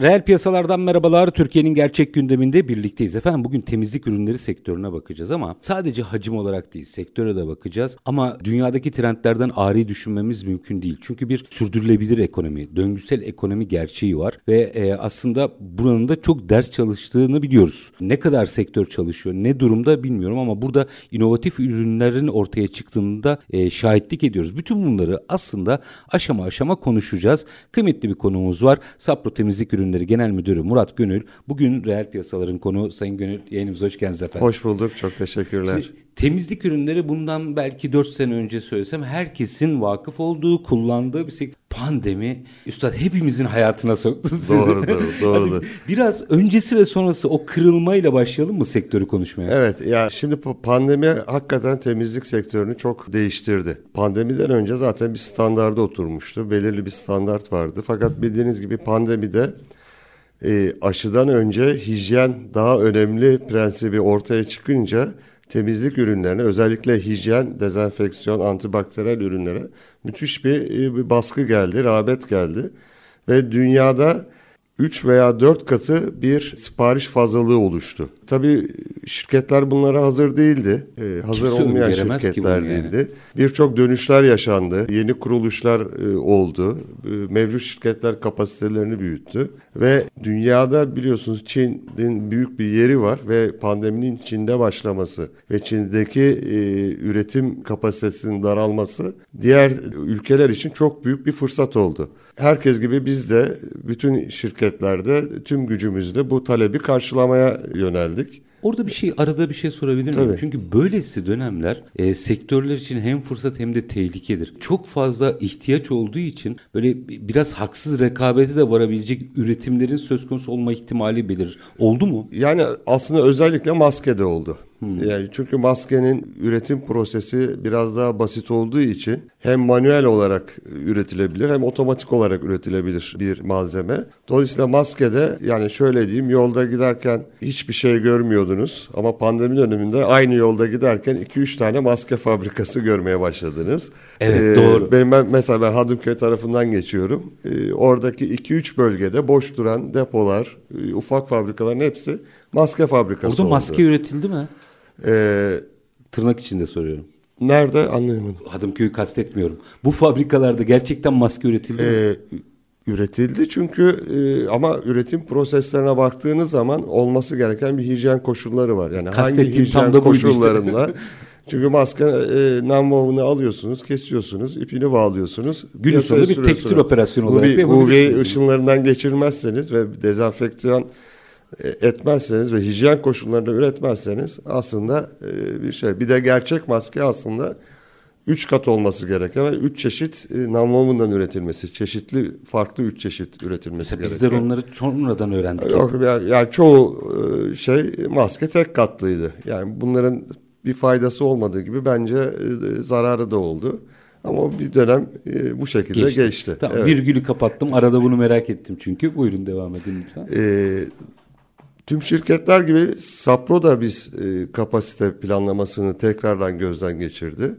Reel piyasalardan merhabalar. Türkiye'nin gerçek gündeminde birlikteyiz. Efendim bugün temizlik ürünleri sektörüne bakacağız ama sadece hacim olarak değil sektöre de bakacağız. Ama dünyadaki trendlerden ari düşünmemiz mümkün değil. Çünkü bir sürdürülebilir ekonomi, döngüsel ekonomi gerçeği var ve e, aslında buranın da çok ders çalıştığını biliyoruz. Ne kadar sektör çalışıyor, ne durumda bilmiyorum ama burada inovatif ürünlerin ortaya çıktığında e, şahitlik ediyoruz. Bütün bunları aslında aşama aşama konuşacağız. Kıymetli bir konuğumuz var. Sapro Temizlik Ürünleri Ürünleri Genel Müdürü Murat Gönül. Bugün reel piyasaların konu Sayın Gönül yayınımıza hoş geldiniz efendim. Hoş bulduk. Çok teşekkürler. Şimdi, temizlik ürünleri bundan belki 4 sene önce söylesem herkesin vakıf olduğu, kullandığı bir şey. Pandemi üstad hepimizin hayatına soktu sizi. Doğrudur, doğrudur. biraz öncesi ve sonrası o kırılmayla başlayalım mı sektörü konuşmaya? Evet ya şimdi pandemi hakikaten temizlik sektörünü çok değiştirdi. Pandemiden önce zaten bir standarda oturmuştu. Belirli bir standart vardı. Fakat bildiğiniz gibi pandemide e, aşıdan önce hijyen daha önemli prensibi ortaya çıkınca temizlik ürünlerine özellikle hijyen, dezenfeksiyon, antibakteriyel ürünlere müthiş bir, e, bir baskı geldi, rağbet geldi. Ve dünyada 3 veya 4 katı bir sipariş fazlalığı oluştu. Tabii şirketler bunlara hazır değildi. Ee, hazır Kimse olmayan şirketler değildi. Yani. Birçok dönüşler yaşandı. Yeni kuruluşlar e, oldu. E, mevcut şirketler kapasitelerini büyüttü. Ve dünyada biliyorsunuz Çin'in büyük bir yeri var ve pandeminin Çin'de başlaması ve Çin'deki e, üretim kapasitesinin daralması diğer ülkeler için çok büyük bir fırsat oldu. Herkes gibi biz de bütün şirketlerde tüm gücümüzle bu talebi karşılamaya yöneldik. Orada bir şey arada bir şey sorabilir miyim? Çünkü böylesi dönemler e, sektörler için hem fırsat hem de tehlikedir. Çok fazla ihtiyaç olduğu için böyle biraz haksız rekabete de varabilecek üretimlerin söz konusu olma ihtimali belirir. Oldu mu? Yani aslında özellikle maskede oldu. Hmm. Yani çünkü maskenin üretim prosesi biraz daha basit olduğu için hem manuel olarak üretilebilir hem otomatik olarak üretilebilir bir malzeme. Dolayısıyla maskede yani şöyle diyeyim yolda giderken hiçbir şey görmüyordunuz ama pandemi döneminde aynı yolda giderken 2-3 tane maske fabrikası görmeye başladınız. Evet ee, doğru. Benim ben, mesela ben Hadımköy tarafından geçiyorum. Ee, oradaki 2-3 bölgede boş duran depolar, e, ufak fabrikaların hepsi maske fabrikası Orada oldu. maske üretildi mi? Ee, Tırnak içinde soruyorum. Nerede anlayamadım. Hadımköy'ü kastetmiyorum. Bu fabrikalarda gerçekten maske üretildi ee, mi? Üretildi çünkü e, ama üretim proseslerine baktığınız zaman olması gereken bir hijyen koşulları var. Yani hangi hijyen koşullarında işte. Çünkü maske e, namlovunu alıyorsunuz, kesiyorsunuz, ipini bağlıyorsunuz. Gün sonunda bir tekstil operasyonu olarak bir UV ışınlarından geçirmezseniz ve dezenfeksiyon e, etmezseniz ve hijyen koşullarında üretmezseniz aslında e, bir şey. Bir de gerçek maske aslında üç kat olması gereken ve üç çeşit e, namlumundan üretilmesi, çeşitli farklı üç çeşit üretilmesi Mesela gerekiyor. Bizler onları sonradan öğrendik. Yok yani, yani çoğu şey maske tek katlıydı. Yani bunların bir faydası olmadığı gibi bence zararı da oldu. Ama bir dönem e, bu şekilde geçti. geçti. Tamam, evet. virgülü kapattım. Arada bunu merak ettim çünkü. Buyurun devam edin lütfen. Ee, Tüm şirketler gibi Sapro da biz e, kapasite planlamasını tekrardan gözden geçirdi.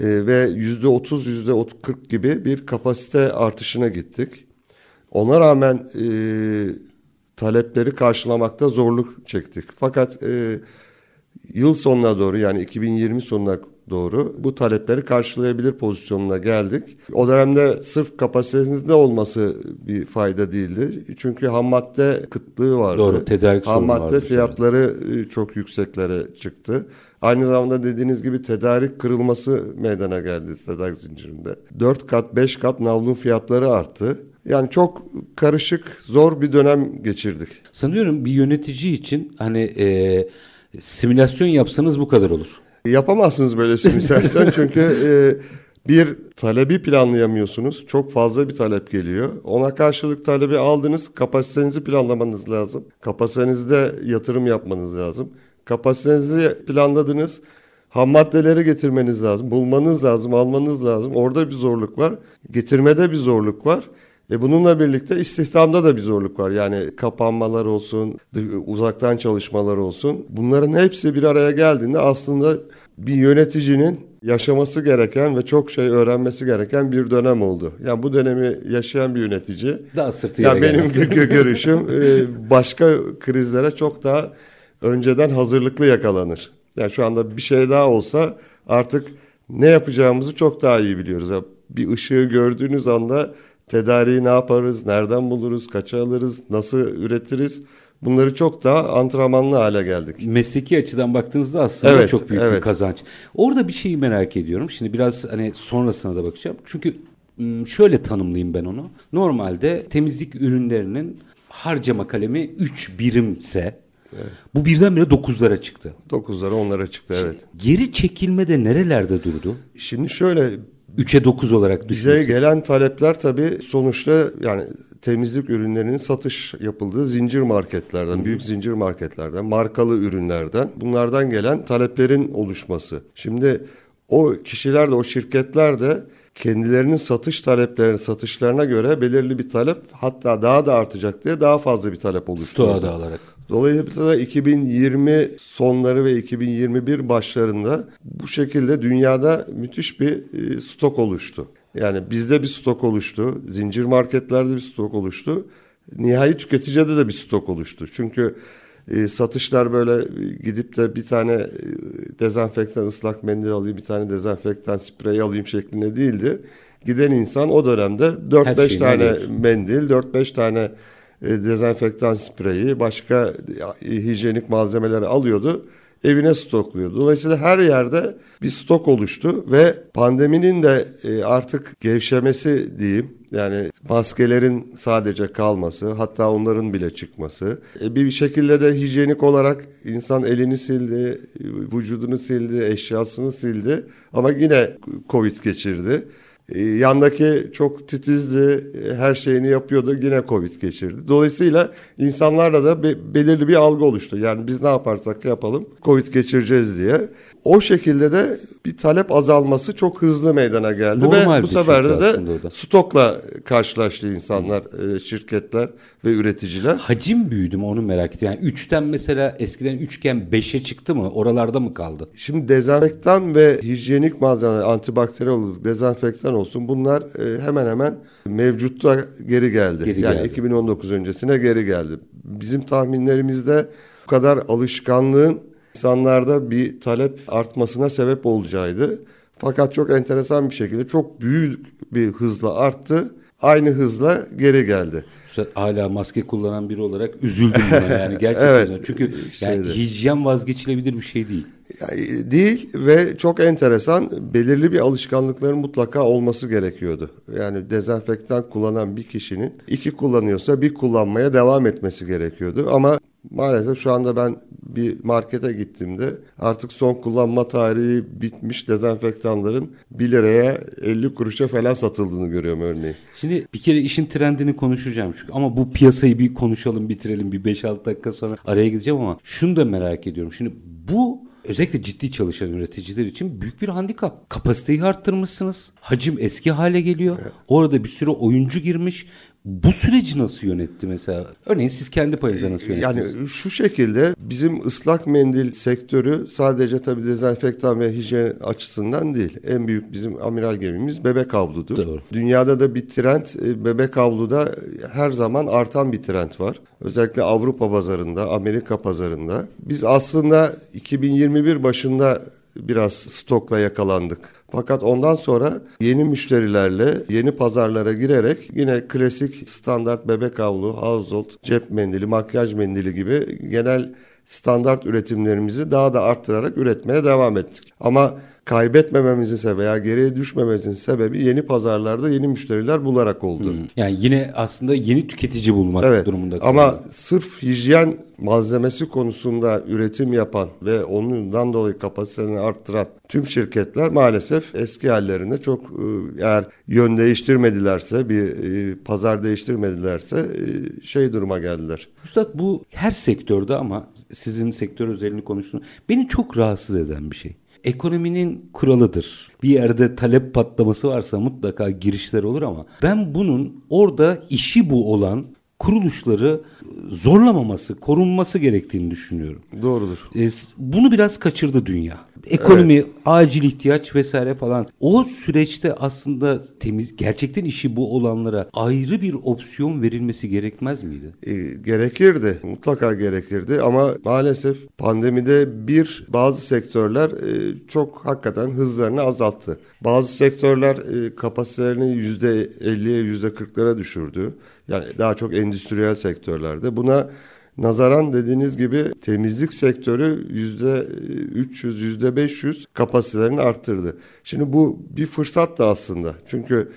E, ve yüzde otuz, yüzde kırk gibi bir kapasite artışına gittik. Ona rağmen e, talepleri karşılamakta zorluk çektik. Fakat e, yıl sonuna doğru yani 2020 sonuna doğru bu talepleri karşılayabilir pozisyonuna geldik. O dönemde sırf kapasitesinde olması bir fayda değildi. Çünkü ham madde kıtlığı vardı. Doğru, tedarik Ham madde fiyatları yani. çok yükseklere çıktı. Aynı zamanda dediğiniz gibi tedarik kırılması meydana geldi tedarik zincirinde. 4 kat 5 kat navlun fiyatları arttı. Yani çok karışık, zor bir dönem geçirdik. Sanıyorum bir yönetici için hani e, simülasyon yapsanız bu kadar olur. Yapamazsınız böyle simülasyon çünkü e, bir talebi planlayamıyorsunuz. Çok fazla bir talep geliyor. Ona karşılık talebi aldınız. Kapasitenizi planlamanız lazım. Kapasitenizde yatırım yapmanız lazım. Kapasitenizi planladınız. Ham maddeleri getirmeniz lazım. Bulmanız lazım, almanız lazım. Orada bir zorluk var. Getirmede bir zorluk var. E bununla birlikte istihdamda da bir zorluk var. Yani kapanmalar olsun, uzaktan çalışmalar olsun. Bunların hepsi bir araya geldiğinde aslında bir yöneticinin yaşaması gereken ve çok şey öğrenmesi gereken bir dönem oldu. Yani bu dönemi yaşayan bir yönetici. Daha sırtı yani benim gö- görüşüm e, başka krizlere çok daha önceden hazırlıklı yakalanır. Yani şu anda bir şey daha olsa artık ne yapacağımızı çok daha iyi biliyoruz. Yani bir ışığı gördüğünüz anda tedariği ne yaparız, nereden buluruz, kaça alırız, nasıl üretiriz Bunları çok daha antrenmanlı hale geldik. Mesleki açıdan baktığınızda aslında evet, çok büyük evet. bir kazanç. Orada bir şeyi merak ediyorum. Şimdi biraz hani sonrasına da bakacağım. Çünkü şöyle tanımlayayım ben onu. Normalde temizlik ürünlerinin harcama kalemi 3 birimse Evet. Bu birdenbire 9'lara çıktı. 9'lara 10'lara çıktı evet. Geri çekilme de nerelerde durdu? Şimdi şöyle 3'e 9 olarak düşmesi. Bize gelen talepler tabii sonuçta yani temizlik ürünlerinin satış yapıldığı zincir marketlerden, Hı. büyük zincir marketlerden, markalı ürünlerden bunlardan gelen taleplerin oluşması. Şimdi o kişiler de o şirketler de kendilerinin satış taleplerinin satışlarına göre belirli bir talep hatta daha da artacak diye daha fazla bir talep oluşturdu. Stoğa alarak. Dolayısıyla da 2020 sonları ve 2021 başlarında bu şekilde dünyada müthiş bir e, stok oluştu. Yani bizde bir stok oluştu, zincir marketlerde bir stok oluştu, nihai tüketicide de bir stok oluştu. Çünkü e, satışlar böyle gidip de bir tane e, dezenfektan ıslak mendil alayım, bir tane dezenfektan sprey alayım şeklinde değildi. Giden insan o dönemde 4-5 tane mendil, 4-5 tane e, dezenfektan spreyi, başka e, hijyenik malzemeleri alıyordu evine stokluyordu. Dolayısıyla her yerde bir stok oluştu ve pandeminin de e, artık gevşemesi diyeyim. Yani maskelerin sadece kalması hatta onların bile çıkması. Bir şekilde de hijyenik olarak insan elini sildi, vücudunu sildi, eşyasını sildi ama yine Covid geçirdi. Ee, yandaki çok titizdi, her şeyini yapıyordu, yine Covid geçirdi. Dolayısıyla insanlarla da belirli bir algı oluştu. Yani biz ne yaparsak yapalım Covid geçireceğiz diye. O şekilde de bir talep azalması çok hızlı meydana geldi Normal ve bu sefer de, stokla karşılaştı insanlar, Hı. şirketler ve üreticiler. Hacim büyüdü mü onu merak ediyorum. Yani 3'ten mesela eskiden 3'ken 5'e çıktı mı? Oralarda mı kaldı? Şimdi dezenfektan ve hijyenik malzemeler, antibakteriyel dezenfektan 80 olsun bunlar e, hemen hemen mevcutta geri geldi. Geri yani geldi. 2019 öncesine geri geldi. Bizim tahminlerimizde bu kadar alışkanlığın insanlarda bir talep artmasına sebep olacağıydı. Fakat çok enteresan bir şekilde çok büyük bir hızla arttı. Aynı hızla geri geldi. Üstad hala maske kullanan biri olarak üzüldüm buna yani gerçekten. evet, Çünkü şey yani hijyen vazgeçilebilir bir şey değil. Değil ve çok enteresan belirli bir alışkanlıkların mutlaka olması gerekiyordu. Yani dezenfektan kullanan bir kişinin iki kullanıyorsa bir kullanmaya devam etmesi gerekiyordu. Ama Maalesef şu anda ben bir markete gittiğimde artık son kullanma tarihi bitmiş dezenfektanların 1 liraya 50 kuruşa falan satıldığını görüyorum örneğin. Şimdi bir kere işin trendini konuşacağım çünkü ama bu piyasayı bir konuşalım bitirelim bir 5-6 dakika sonra araya gideceğim ama şunu da merak ediyorum. Şimdi bu özellikle ciddi çalışan üreticiler için büyük bir handikap. Kapasiteyi arttırmışsınız. Hacim eski hale geliyor. Evet. Orada bir sürü oyuncu girmiş bu süreci nasıl yönetti mesela? Örneğin siz kendi payınıza nasıl yönettiniz? Yani şu şekilde bizim ıslak mendil sektörü sadece tabii dezenfektan ve hijyen açısından değil. En büyük bizim amiral gemimiz bebek havludur. Doğru. Dünyada da bir trend e, bebek havluda her zaman artan bir trend var. Özellikle Avrupa pazarında, Amerika pazarında. Biz aslında 2021 başında biraz stokla yakalandık. Fakat ondan sonra yeni müşterilerle yeni pazarlara girerek yine klasik standart bebek havlu, household, cep mendili, makyaj mendili gibi genel standart üretimlerimizi daha da arttırarak üretmeye devam ettik. Ama kaybetmememizin sebebi veya geriye düşmememizin sebebi yeni pazarlarda yeni müşteriler bularak oldu. Hmm. Yani yine aslında yeni tüketici bulmak evet, durumunda. Ama sırf hijyen malzemesi konusunda üretim yapan ve ondan dolayı kapasitesini arttıran tüm şirketler maalesef eski hallerinde çok e, eğer yön değiştirmedilerse bir e, pazar değiştirmedilerse e, şey duruma geldiler. Üstad bu her sektörde ama sizin sektör özelini konuştuğunuz beni çok rahatsız eden bir şey ekonominin kuralıdır. Bir yerde talep patlaması varsa mutlaka girişler olur ama ben bunun orada işi bu olan kuruluşları zorlamaması, korunması gerektiğini düşünüyorum. Doğrudur. E, bunu biraz kaçırdı dünya. Ekonomi, evet. acil ihtiyaç vesaire falan. O süreçte aslında temiz, gerçekten işi bu olanlara ayrı bir opsiyon verilmesi gerekmez miydi? E, gerekirdi. Mutlaka gerekirdi ama maalesef pandemide bir bazı sektörler e, çok hakikaten hızlarını azalttı. Bazı sektörler e, kapasitelerini %50'ye %40'lara düşürdü. Yani daha çok endüstriyel sektörlerde. Buna nazaran dediğiniz gibi temizlik sektörü yüzde 300, yüzde 500 kapasitelerini arttırdı. Şimdi bu bir fırsat da aslında. Çünkü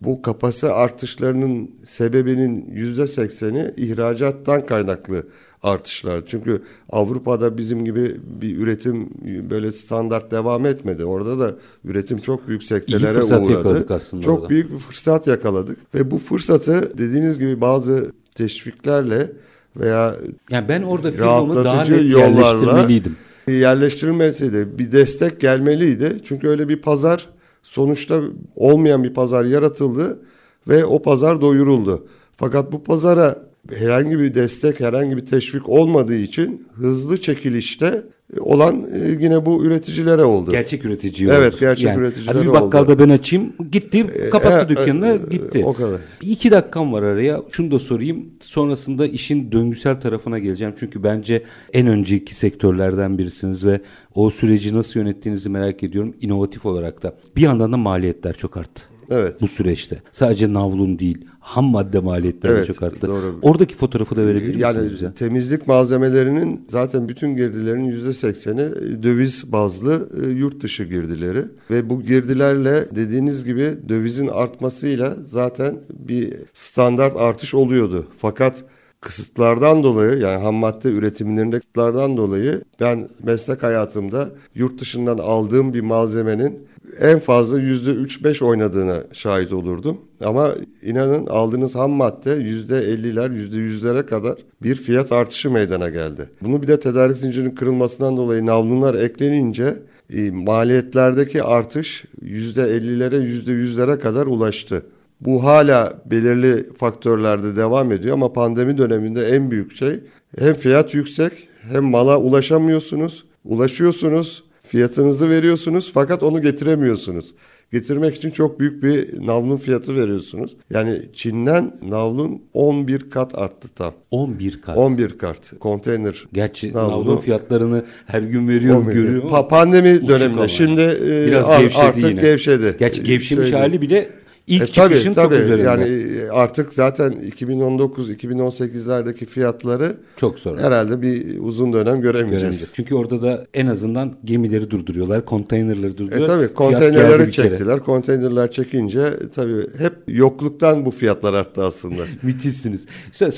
bu kapasite artışlarının sebebinin yüzde sekseni ihracattan kaynaklı artışlar. Çünkü Avrupa'da bizim gibi bir üretim böyle standart devam etmedi. Orada da üretim çok büyük sektelere uğradı. Çok orada. büyük bir fırsat yakaladık ve bu fırsatı dediğiniz gibi bazı teşviklerle veya yani ben orada firmamı daha net yerleştirmeliydim. Yerleştirilmesiydi. Bir destek gelmeliydi. Çünkü öyle bir pazar sonuçta olmayan bir pazar yaratıldı ve o pazar doyuruldu. Fakat bu pazara herhangi bir destek, herhangi bir teşvik olmadığı için hızlı çekilişte olan e, yine bu üreticilere oldu. Gerçek üretici Evet, oldu. gerçek yani, üreticiler oldu. Bir bakkalda oldu. ben açayım, gitti, kapattı e, dükkanını, e, gitti. O kadar. İki dakikam var araya. Şunu da sorayım. Sonrasında işin döngüsel tarafına geleceğim. Çünkü bence en önceki sektörlerden birisiniz ve o süreci nasıl yönettiğinizi merak ediyorum. İnovatif olarak da. Bir yandan da maliyetler çok arttı. Evet. Bu süreçte. Sadece navlun değil, ham madde maliyetleri evet, çok arttı. Doğru. Oradaki fotoğrafı da verebilir misiniz yani, bize? temizlik malzemelerinin zaten bütün girdilerin yüzde sekseni döviz bazlı e, yurt dışı girdileri ve bu girdilerle dediğiniz gibi dövizin artmasıyla zaten bir standart artış oluyordu. Fakat kısıtlardan dolayı yani ham madde üretimlerinde kısıtlardan dolayı ben meslek hayatımda yurt dışından aldığım bir malzemenin en fazla yüzde üç beş oynadığına şahit olurdum. Ama inanın aldığınız ham madde yüzde elliler, yüzde yüzlere kadar bir fiyat artışı meydana geldi. Bunu bir de tedarik zincirinin kırılmasından dolayı navlunlar eklenince e, maliyetlerdeki artış yüzde ellilere, yüzde yüzlere kadar ulaştı. Bu hala belirli faktörlerde devam ediyor ama pandemi döneminde en büyük şey hem fiyat yüksek hem mala ulaşamıyorsunuz, ulaşıyorsunuz Fiyatınızı veriyorsunuz fakat onu getiremiyorsunuz. Getirmek için çok büyük bir navlun fiyatı veriyorsunuz. Yani Çin'den navlun 11 kat arttı tam. 11 kat. 11 kat. Konteyner. Gerçi navlun, navlun fiyatlarını her gün veriyorum görüyorum. Pa pandemi döneminde şimdi e, Biraz gevşedi artık yine. gevşedi. Gerçi gevşemiş Şöyle, hali bile İlk e, çıkışın tabii, tabii. çok üzerinde. Yani e, artık zaten 2019-2018'lerdeki fiyatları çok sonra. Herhalde bir uzun dönem göremeyeceğiz. Göremeyecek. Çünkü orada da en azından gemileri durduruyorlar, konteynerleri durduruyorlar. E tabii konteynerleri çektiler. Konteynerler çekince tabii hep yokluktan bu fiyatlar arttı aslında. Müthişsiniz.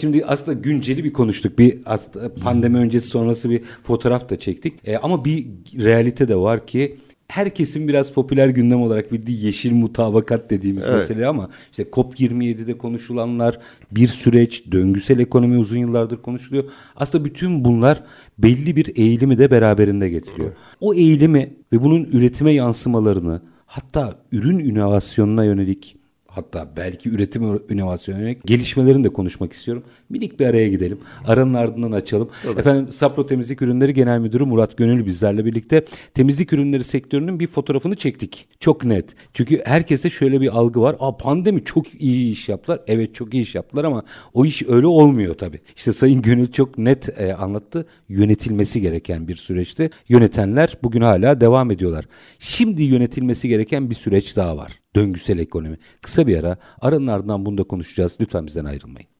Şimdi aslında günceli bir konuştuk. Bir aslında pandemi öncesi sonrası bir fotoğraf da çektik. E, ama bir realite de var ki herkesin biraz popüler gündem olarak bildiği yeşil mutabakat dediğimiz evet. mesele ama işte COP27'de konuşulanlar bir süreç, döngüsel ekonomi uzun yıllardır konuşuluyor. Aslında bütün bunlar belli bir eğilimi de beraberinde getiriyor. O eğilimi ve bunun üretime yansımalarını hatta ürün inovasyonuna yönelik hatta belki üretim inovasyonu yönelik gelişmelerini de konuşmak istiyorum. Minik bir araya gidelim. Aranın ardından açalım. Tabii. Efendim Sapro Temizlik Ürünleri Genel Müdürü Murat Gönül bizlerle birlikte temizlik ürünleri sektörünün bir fotoğrafını çektik. Çok net. Çünkü herkeste şöyle bir algı var. Aa pandemi çok iyi iş yaptılar. Evet çok iyi iş yaptılar ama o iş öyle olmuyor tabii. İşte Sayın Gönül çok net e, anlattı. Yönetilmesi gereken bir süreçti. Yönetenler bugün hala devam ediyorlar. Şimdi yönetilmesi gereken bir süreç daha var. Döngüsel ekonomi. Kısa bir ara. Aranın ardından bunu da konuşacağız. Lütfen bizden ayrılmayın.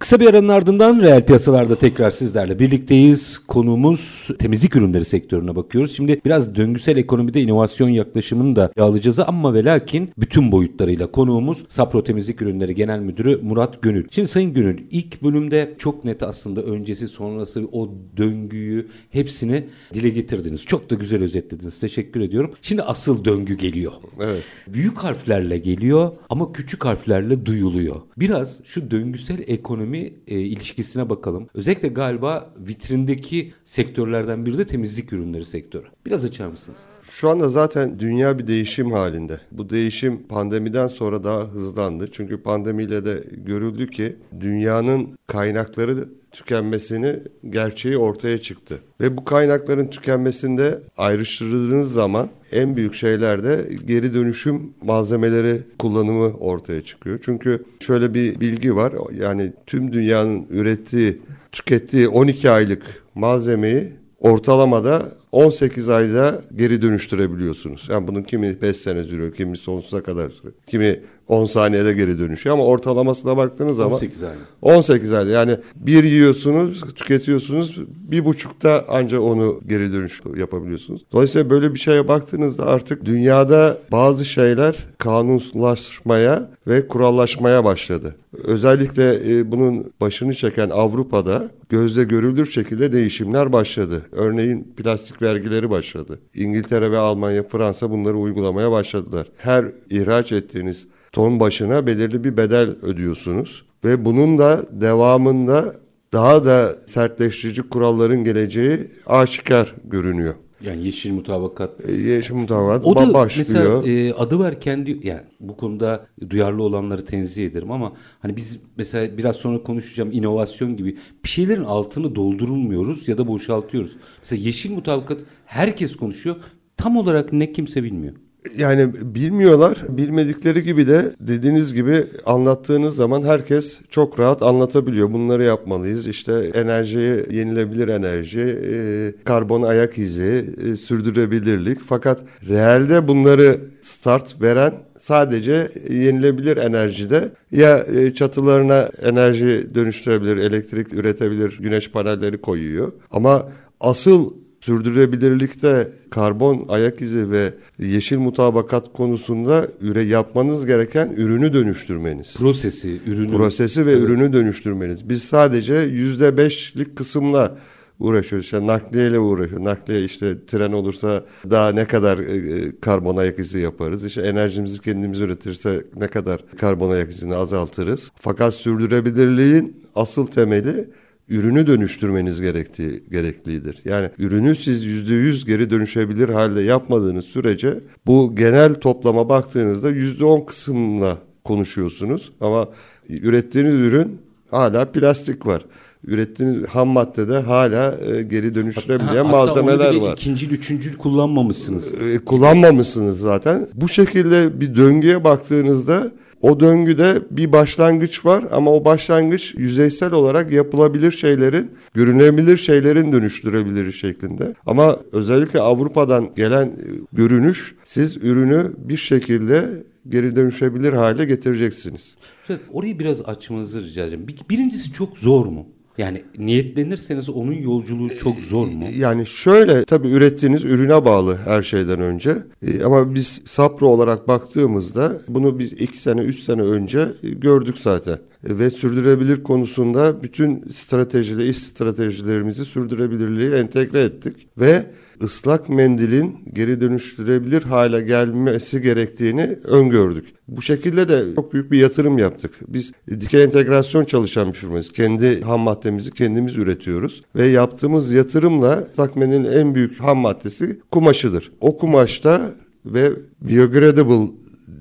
Kısa bir aranın ardından reel piyasalarda tekrar sizlerle birlikteyiz. Konuğumuz temizlik ürünleri sektörüne bakıyoruz. Şimdi biraz döngüsel ekonomide inovasyon yaklaşımını da alacağız ama ve lakin bütün boyutlarıyla konuğumuz Sapro Temizlik Ürünleri Genel Müdürü Murat Gönül. Şimdi Sayın Gönül ilk bölümde çok net aslında öncesi sonrası o döngüyü hepsini dile getirdiniz. Çok da güzel özetlediniz. Teşekkür ediyorum. Şimdi asıl döngü geliyor. Evet. Büyük harflerle geliyor ama küçük harflerle duyuluyor. Biraz şu döngüsel ekonomi ekonomi e, ilişkisine bakalım. Özellikle galiba vitrindeki sektörlerden biri de temizlik ürünleri sektörü. Biraz açar mısınız? Şu anda zaten dünya bir değişim halinde. Bu değişim pandemiden sonra daha hızlandı. Çünkü pandemiyle de görüldü ki dünyanın kaynakları tükenmesini gerçeği ortaya çıktı. Ve bu kaynakların tükenmesinde ayrıştırdığınız zaman en büyük şeylerde geri dönüşüm malzemeleri kullanımı ortaya çıkıyor. Çünkü şöyle bir bilgi var. Yani tüm dünyanın ürettiği, tükettiği 12 aylık malzemeyi ortalamada 18 ayda geri dönüştürebiliyorsunuz. Yani bunun kimi 5 sene sürüyor, kimi sonsuza kadar sürüyor. Kimi 10 saniyede geri dönüşüyor ama ortalamasına baktığınız zaman 18 ayda. 18 ayda yani bir yiyorsunuz, tüketiyorsunuz, bir buçukta ancak onu geri dönüş yapabiliyorsunuz. Dolayısıyla böyle bir şeye baktığınızda artık dünyada bazı şeyler kanunlaşmaya ve kurallaşmaya başladı. Özellikle e, bunun başını çeken Avrupa'da gözle görülür şekilde değişimler başladı. Örneğin plastik vergileri başladı. İngiltere ve Almanya, Fransa bunları uygulamaya başladılar. Her ihraç ettiğiniz ton başına belirli bir bedel ödüyorsunuz ve bunun da devamında daha da sertleştirici kuralların geleceği aşikar görünüyor. Yani yeşil mutabakat. E, yeşil mutabakat o da başlıyor. Mesela e, adı var kendi yani bu konuda duyarlı olanları tenzih ederim ama hani biz mesela biraz sonra konuşacağım inovasyon gibi bir şeylerin altını doldurulmuyoruz ya da boşaltıyoruz. Mesela yeşil mutabakat herkes konuşuyor. Tam olarak ne kimse bilmiyor. Yani bilmiyorlar. Bilmedikleri gibi de dediğiniz gibi anlattığınız zaman herkes çok rahat anlatabiliyor. Bunları yapmalıyız. İşte enerjiyi, yenilebilir enerji, e, karbon ayak izi, e, sürdürülebilirlik. Fakat realde bunları start veren sadece yenilebilir enerjide ya e, çatılarına enerji dönüştürebilir, elektrik üretebilir, güneş panelleri koyuyor. Ama asıl sürdürülebilirlikte karbon ayak izi ve yeşil mutabakat konusunda üre yapmanız gereken ürünü dönüştürmeniz. Prosesi, ürünü. Prosesi ve evet. ürünü dönüştürmeniz. Biz sadece yüzde beşlik kısımla uğraşıyoruz. İşte nakliyeyle uğraşıyor. Nakliye işte tren olursa daha ne kadar e, e, karbon ayak izi yaparız. İşte enerjimizi kendimiz üretirse ne kadar karbon ayak izini azaltırız. Fakat sürdürülebilirliğin asıl temeli ürünü dönüştürmeniz gerektiği gereklidir. Yani ürünü siz yüzde yüz geri dönüşebilir halde yapmadığınız sürece bu genel toplama baktığınızda yüzde on kısımla konuşuyorsunuz ama ürettiğiniz ürün hala plastik var ürettiğiniz ham maddede hala e, geri dönüştürebilen ha, malzemeler var. İkinci, üçüncü kullanmamışsınız. E, kullanmamışsınız zaten. Bu şekilde bir döngüye baktığınızda o döngüde bir başlangıç var ama o başlangıç yüzeysel olarak yapılabilir şeylerin, görünebilir şeylerin dönüştürebilir şeklinde. Ama özellikle Avrupa'dan gelen e, görünüş siz ürünü bir şekilde geri dönüşebilir hale getireceksiniz. orayı biraz açmanızı rica edeceğim. birincisi çok zor mu? Yani niyetlenirseniz onun yolculuğu çok zor mu? Yani şöyle tabii ürettiğiniz ürüne bağlı her şeyden önce. E, ama biz Sapro olarak baktığımızda bunu biz iki sene, üç sene önce gördük zaten. Ve sürdürebilir konusunda bütün stratejide, iş stratejilerimizi sürdürebilirliği entegre ettik. Ve ıslak mendilin geri dönüştürebilir hale gelmesi gerektiğini öngördük. Bu şekilde de çok büyük bir yatırım yaptık. Biz dikey entegrasyon çalışan bir firmayız. Kendi ham maddemizi kendimiz üretiyoruz ve yaptığımız yatırımla ıslak mendilin en büyük ham maddesi kumaşıdır. O kumaşta ve biodegradable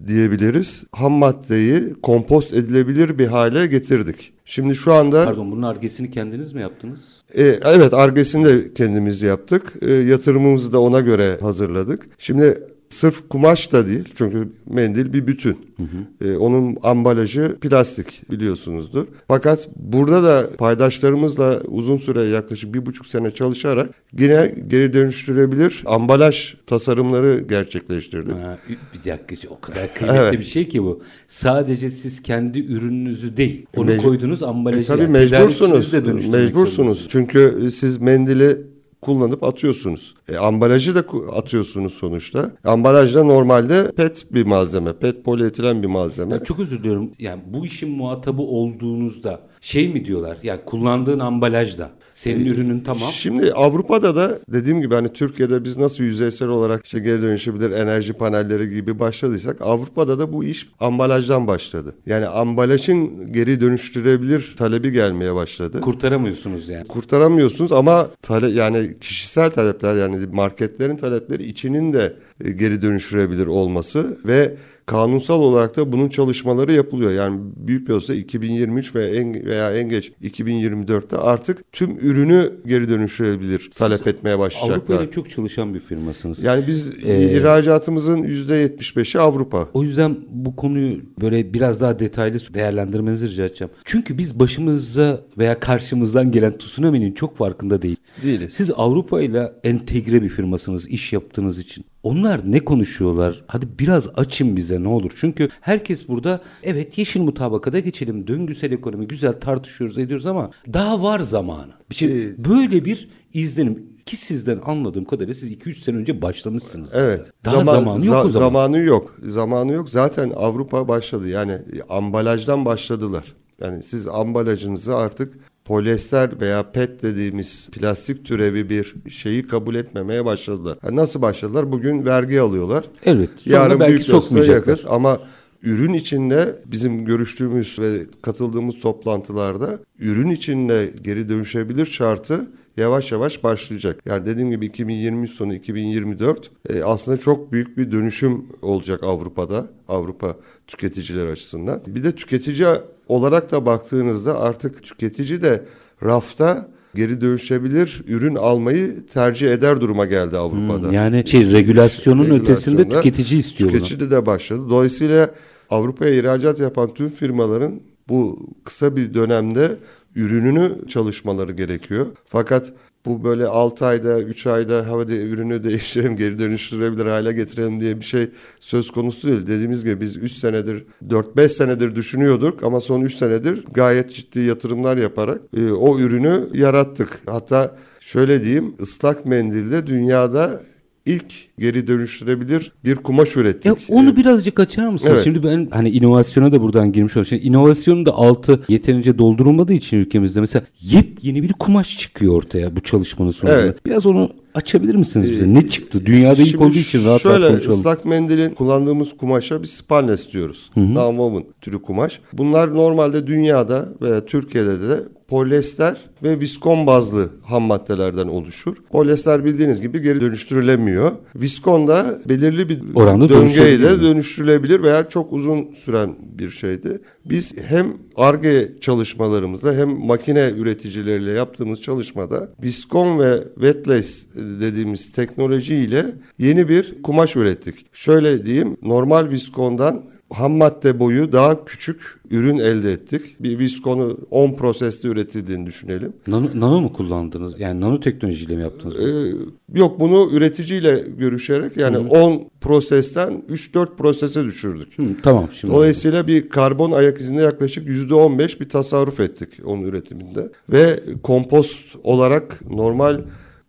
diyebiliriz. Ham maddeyi kompost edilebilir bir hale getirdik. Şimdi şu anda... Pardon bunun argesini kendiniz mi yaptınız? E, evet argesini de kendimiz yaptık. E, yatırımımızı da ona göre hazırladık. Şimdi Sırf kumaş da değil çünkü mendil bir bütün. Hı hı. Ee, onun ambalajı plastik biliyorsunuzdur. Fakat burada da paydaşlarımızla uzun süre yaklaşık bir buçuk sene çalışarak yine geri dönüştürebilir ambalaj tasarımları gerçekleştirdik. Ha, bir dakika o kadar kıymetli evet. bir şey ki bu. Sadece siz kendi ürününüzü değil onu Mec- koyduğunuz ambalajı. E, tabii yani. mecbursunuz. Mecbursunuz. Çünkü siz mendili kullanıp atıyorsunuz. E, ambalajı da atıyorsunuz sonuçta. Ambalaj da normalde pet bir malzeme. Pet polietilen bir malzeme. Ya çok özür diliyorum. Yani bu işin muhatabı olduğunuzda şey mi diyorlar? Yani kullandığın ambalajda senin ee, ürünün tamam. Şimdi Avrupa'da da dediğim gibi hani Türkiye'de biz nasıl yüzeysel olarak işte geri dönüşebilir enerji panelleri gibi başladıysak Avrupa'da da bu iş ambalajdan başladı. Yani ambalajın geri dönüştürebilir talebi gelmeye başladı. Kurtaramıyorsunuz yani. Kurtaramıyorsunuz ama tale yani kişisel talepler yani marketlerin talepleri içinin de e, geri dönüştürebilir olması ve kanunsal olarak da bunun çalışmaları yapılıyor. Yani büyük bir olsa 2023 veya en, veya en geç 2024'te artık tüm ürünü geri dönüştürebilir talep etmeye başlayacaklar. Avrupa ile çok çalışan bir firmasınız. Yani biz ee, ihracatımızın %75'i Avrupa. O yüzden bu konuyu böyle biraz daha detaylı değerlendirmenizi rica edeceğim. Çünkü biz başımıza veya karşımızdan gelen tsunami'nin çok farkında değil. Değiliz. Siz Avrupa ile entegre bir firmasınız iş yaptığınız için. Onlar ne konuşuyorlar? Hadi biraz açın bize ne olur. Çünkü herkes burada evet yeşil mutabakada geçelim. Döngüsel ekonomi güzel tartışıyoruz ediyoruz ama daha var zamanı. Şey, ee, böyle bir izlenim ki sizden anladığım kadarıyla siz 2-3 sene önce başlamışsınız. Evet. Daha zaman, zamanı yok za- o zaman. Zamanı yok. Zamanı yok. Zaten Avrupa başladı. Yani ambalajdan başladılar. Yani siz ambalajınızı artık polyester veya PET dediğimiz plastik türevi bir şeyi kabul etmemeye başladılar. Yani nasıl başladılar? Bugün vergi alıyorlar. Evet. Yarın belki sokmayacaklar. Yakır. Ama ürün içinde bizim görüştüğümüz ve katıldığımız toplantılarda ürün içinde geri dönüşebilir şartı yavaş yavaş başlayacak. Yani dediğim gibi 2023 sonu 2024 e, aslında çok büyük bir dönüşüm olacak Avrupa'da. Avrupa tüketiciler açısından. Bir de tüketici olarak da baktığınızda artık tüketici de rafta geri dönüşebilir ürün almayı tercih eder duruma geldi Avrupa'da. Hmm, yani şey regülasyonun ötesinde tüketici istiyor Tüketici bunu. de başladı. Dolayısıyla Avrupa'ya ihracat yapan tüm firmaların bu kısa bir dönemde ürününü çalışmaları gerekiyor. Fakat bu böyle 6 ayda 3 ayda hadi ürünü değiştirelim geri dönüştürebilir hale getirelim diye bir şey söz konusu değil. Dediğimiz gibi biz 3 senedir 4-5 senedir düşünüyorduk ama son 3 senedir gayet ciddi yatırımlar yaparak e, o ürünü yarattık. Hatta şöyle diyeyim ıslak mendilde dünyada ilk geri dönüştürebilir bir kumaş ürettik. Ya onu birazcık açar mısın? Evet. Şimdi ben hani inovasyona da buradan girmiş oldum. Şimdi inovasyonun da altı yeterince doldurulmadığı için ülkemizde mesela yepyeni bir kumaş çıkıyor ortaya bu çalışmanın sonunda. Evet. Biraz onu açabilir misiniz bize? Ee, ne çıktı? Dünyada ilk olduğu için rahat şöyle, rahat konuşalım. ıslak mendilin kullandığımız kumaşa biz spalnes diyoruz. Non-woven türü kumaş. Bunlar normalde dünyada veya Türkiye'de de polyester ve viskon bazlı ham maddelerden oluşur. Polyester bildiğiniz gibi geri dönüştürülemiyor. Viskon da belirli bir Oranda döngüyle dönüştürülebilir veya çok uzun süren bir şeydi. Biz hem ARGE çalışmalarımızda hem makine üreticileriyle yaptığımız çalışmada viskon ve wet lace dediğimiz teknolojiyle yeni bir kumaş ürettik. Şöyle diyeyim normal viskondan ham madde boyu daha küçük ürün elde ettik. Bir viskonu 10 proseste üretildiğini düşünelim. Nano, nano mu kullandınız? Yani nano teknolojiyle mi yaptınız? Ee, yok bunu üreticiyle görüşerek yani Hı. 10 prosesten 3-4 prosese düşürdük. Hı, tamam. Şimdi Dolayısıyla bir karbon ayak izinde yaklaşık %15 bir tasarruf ettik onun üretiminde. Ve kompost olarak normal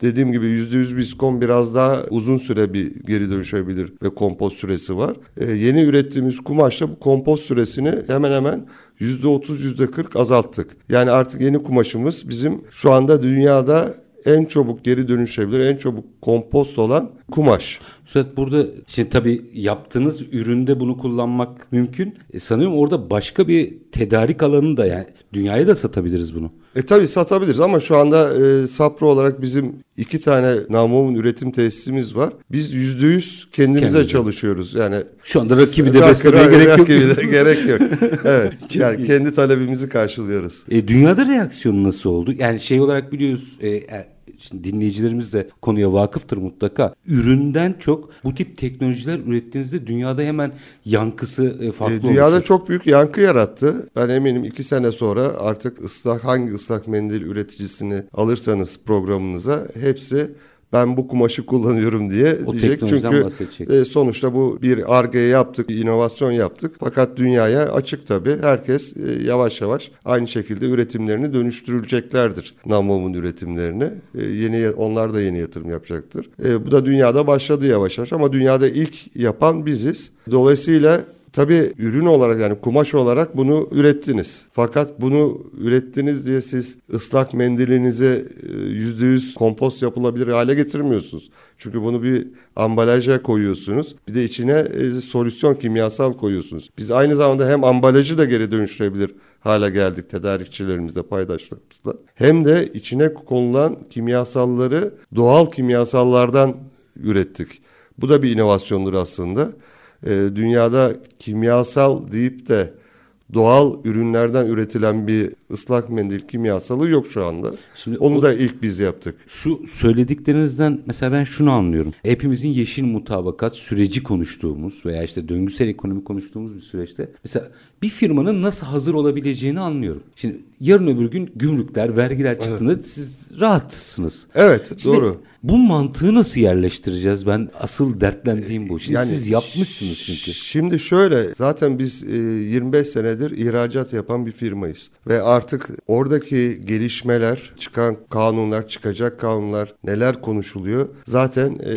Dediğim gibi %100 viskon biraz daha uzun süre bir geri dönüşebilir ve kompost süresi var. Ee, yeni ürettiğimiz kumaşla bu kompost süresini hemen hemen %30 %40 azalttık. Yani artık yeni kumaşımız bizim şu anda dünyada en çabuk geri dönüşebilir, en çabuk kompost olan kumaş. Üstad burada şimdi tabii yaptığınız üründe bunu kullanmak mümkün. E, sanıyorum orada başka bir tedarik alanı da yani dünyaya da satabiliriz bunu. E tabii satabiliriz ama şu anda e, Sapro olarak bizim iki tane namlumun üretim tesisimiz var. Biz yüzde yüz kendimize Kendinize. çalışıyoruz. Yani şu anda rakibi de beslemeye gerek yok. Rakibi de gerek yok. Evet. yani kendi talebimizi karşılıyoruz. E, dünyada reaksiyonu nasıl oldu? Yani şey olarak biliyoruz e, e Şimdi dinleyicilerimiz de konuya vakıftır mutlaka. Üründen çok bu tip teknolojiler ürettiğinizde dünyada hemen yankısı e, farklı e, Dünyada olmuştur. çok büyük yankı yarattı. Ben eminim iki sene sonra artık ıslak hangi ıslak mendil üreticisini alırsanız programınıza hepsi ben bu kumaşı kullanıyorum diye o diyecek. Çünkü e, sonuçta bu bir arge yaptık, bir inovasyon yaptık. Fakat dünyaya açık tabii. Herkes e, yavaş yavaş aynı şekilde üretimlerini dönüştürüleceklerdir. Namom'un üretimlerini. E, yeni onlar da yeni yatırım yapacaktır. E, bu da dünyada başladı yavaş yavaş ama dünyada ilk yapan biziz. Dolayısıyla Tabii ürün olarak yani kumaş olarak bunu ürettiniz. Fakat bunu ürettiniz diye siz ıslak mendilinizi e, yüzde yüz kompost yapılabilir hale getirmiyorsunuz. Çünkü bunu bir ambalaja koyuyorsunuz. Bir de içine e, solüsyon kimyasal koyuyorsunuz. Biz aynı zamanda hem ambalajı da geri dönüştürebilir hale geldik tedarikçilerimizle, paydaşlarımızla. Hem de içine konulan kimyasalları doğal kimyasallardan ürettik. Bu da bir inovasyondur aslında e, dünyada kimyasal deyip de doğal ürünlerden üretilen bir ıslak mendil kimyasalı yok şu anda. Şimdi Onu o, da ilk biz yaptık. Şu söylediklerinizden mesela ben şunu anlıyorum. Hepimizin yeşil mutabakat süreci konuştuğumuz veya işte döngüsel ekonomi konuştuğumuz bir süreçte mesela bir firmanın nasıl hazır olabileceğini anlıyorum. Şimdi yarın öbür gün gümrükler, vergiler çıktığında evet. siz rahatsınız. Evet, Şimdi doğru. Bu mantığı nasıl yerleştireceğiz? Ben asıl dertlendiğim bu. Şimdi yani, siz yapmışsınız çünkü. Şimdi şöyle zaten biz 25 senedir ihracat yapan bir firmayız ve artık oradaki gelişmeler, çıkan kanunlar, çıkacak kanunlar neler konuşuluyor zaten e,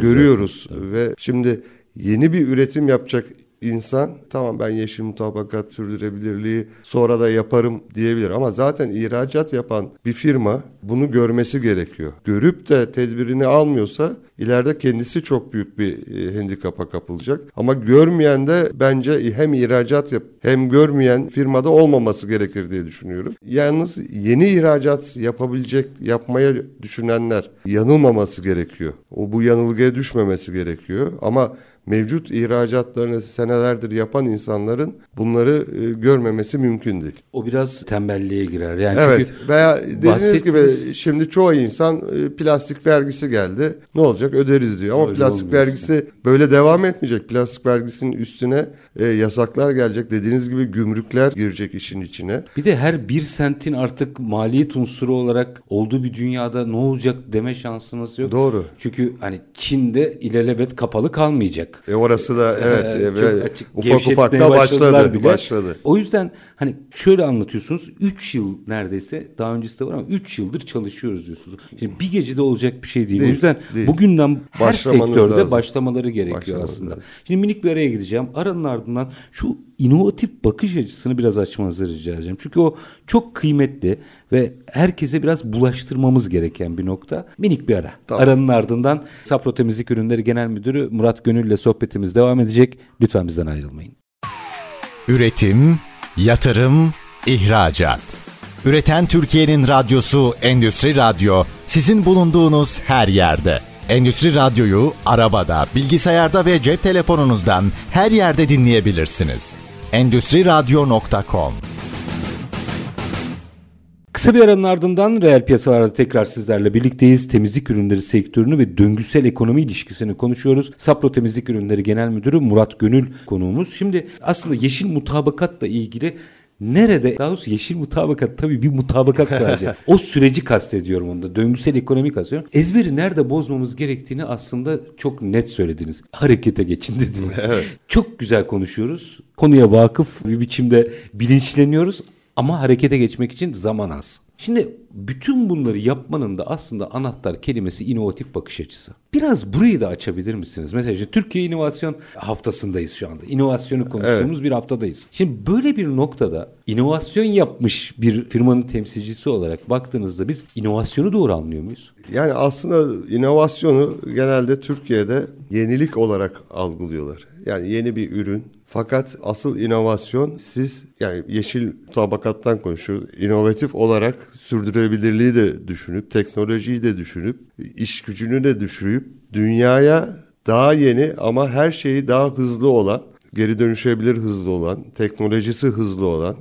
görüyoruz zaten. ve şimdi yeni bir üretim yapacak insan tamam ben yeşil mutabakat sürdürebilirliği sonra da yaparım diyebilir. Ama zaten ihracat yapan bir firma bunu görmesi gerekiyor. Görüp de tedbirini almıyorsa ileride kendisi çok büyük bir e, handikapa kapılacak. Ama görmeyen de bence hem ihracat yap hem görmeyen firmada olmaması gerekir diye düşünüyorum. Yalnız yeni ihracat yapabilecek, yapmaya düşünenler yanılmaması gerekiyor. O bu yanılgıya düşmemesi gerekiyor. Ama mevcut ihracatlarını senelerdir yapan insanların bunları e, görmemesi mümkün değil. O biraz tembelliğe girer. Yani evet veya dediğiniz gibi şimdi çoğu insan e, plastik vergisi geldi. Ne olacak öderiz diyor ama Öyle plastik vergisi işte. böyle devam etmeyecek. Plastik vergisinin üstüne e, yasaklar gelecek. Dediğiniz gibi gümrükler girecek işin içine. Bir de her bir sentin artık maliyet unsuru olarak olduğu bir dünyada ne olacak deme şansınız yok. Doğru. Çünkü hani Çin'de ilelebet kapalı kalmayacak. E orası da evet ee, çok açık, ufak ufak da başladı. Bile. başladı. O yüzden hani şöyle anlatıyorsunuz 3 yıl neredeyse daha öncesi de var ama 3 yıldır çalışıyoruz diyorsunuz. Şimdi bir gecede olacak bir şey değil. değil o yüzden değil. bugünden her sektörde lazım. başlamaları gerekiyor Başlamanız aslında. Lazım. Şimdi minik bir araya gideceğim. Aranın ardından şu inovatif bakış açısını biraz açmanızı rica edeceğim. Çünkü o çok kıymetli ve herkese biraz bulaştırmamız gereken bir nokta. Minik bir ara. Tamam. Aranın ardından Sapro Temizlik Ürünleri Genel Müdürü Murat Gönül ile sohbetimiz devam edecek. Lütfen bizden ayrılmayın. Üretim, yatırım, ihracat. Üreten Türkiye'nin radyosu Endüstri Radyo sizin bulunduğunuz her yerde. Endüstri Radyo'yu arabada, bilgisayarda ve cep telefonunuzdan her yerde dinleyebilirsiniz. Endüstri Radyo.com Kısa bir aranın ardından reel piyasalarda tekrar sizlerle birlikteyiz. Temizlik ürünleri sektörünü ve döngüsel ekonomi ilişkisini konuşuyoruz. Sapro Temizlik Ürünleri Genel Müdürü Murat Gönül konuğumuz. Şimdi aslında yeşil mutabakatla ilgili Nerede? Daha doğrusu yeşil mutabakat tabii bir mutabakat sadece. o süreci kastediyorum onda. Döngüsel ekonomi kastediyorum. Ezberi nerede bozmamız gerektiğini aslında çok net söylediniz. Harekete geçin dediniz. evet. Çok güzel konuşuyoruz. Konuya vakıf bir biçimde bilinçleniyoruz ama harekete geçmek için zaman az. Şimdi bütün bunları yapmanın da aslında anahtar kelimesi inovatif bakış açısı. Biraz burayı da açabilir misiniz? Mesela işte Türkiye İnovasyon Haftası'ndayız şu anda. İnovasyonu konuştuğumuz evet. bir haftadayız. Şimdi böyle bir noktada inovasyon yapmış bir firmanın temsilcisi olarak baktığınızda biz inovasyonu doğru anlıyor muyuz? Yani aslında inovasyonu genelde Türkiye'de yenilik olarak algılıyorlar. Yani yeni bir ürün, fakat asıl inovasyon siz yani yeşil tabakattan konuşuyoruz. İnovatif olarak sürdürülebilirliği de düşünüp, teknolojiyi de düşünüp, iş gücünü de düşünüp dünyaya daha yeni ama her şeyi daha hızlı olan, geri dönüşebilir hızlı olan, teknolojisi hızlı olan,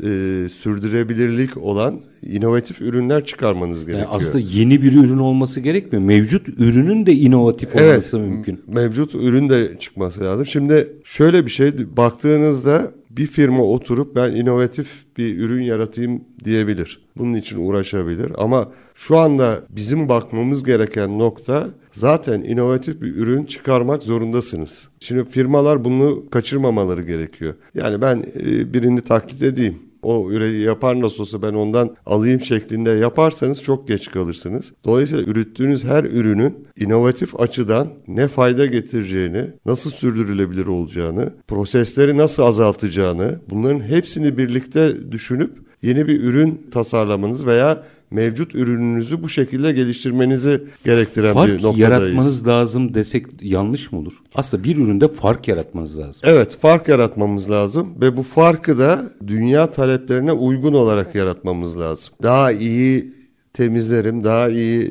e, sürdürülebilirlik olan inovatif ürünler çıkarmanız gerekiyor. Yani aslında yeni bir ürün olması gerekmiyor. Mevcut ürünün de inovatif evet, olması mümkün. Mevcut ürün de çıkması lazım. Şimdi şöyle bir şey baktığınızda bir firma oturup ben inovatif bir ürün yaratayım diyebilir. Bunun için uğraşabilir ama şu anda bizim bakmamız gereken nokta zaten inovatif bir ürün çıkarmak zorundasınız. Şimdi firmalar bunu kaçırmamaları gerekiyor. Yani ben e, birini taklit edeyim o üreyi yapar nasıl olsa ben ondan alayım şeklinde yaparsanız çok geç kalırsınız. Dolayısıyla ürettiğiniz her ürünün inovatif açıdan ne fayda getireceğini, nasıl sürdürülebilir olacağını, prosesleri nasıl azaltacağını bunların hepsini birlikte düşünüp yeni bir ürün tasarlamanız veya mevcut ürününüzü bu şekilde geliştirmenizi gerektiren fark bir noktadayız. yaratmanız lazım desek yanlış mı olur? Aslında bir üründe fark yaratmanız lazım. Evet fark yaratmamız lazım ve bu farkı da dünya taleplerine uygun olarak yaratmamız lazım. Daha iyi temizlerim, daha iyi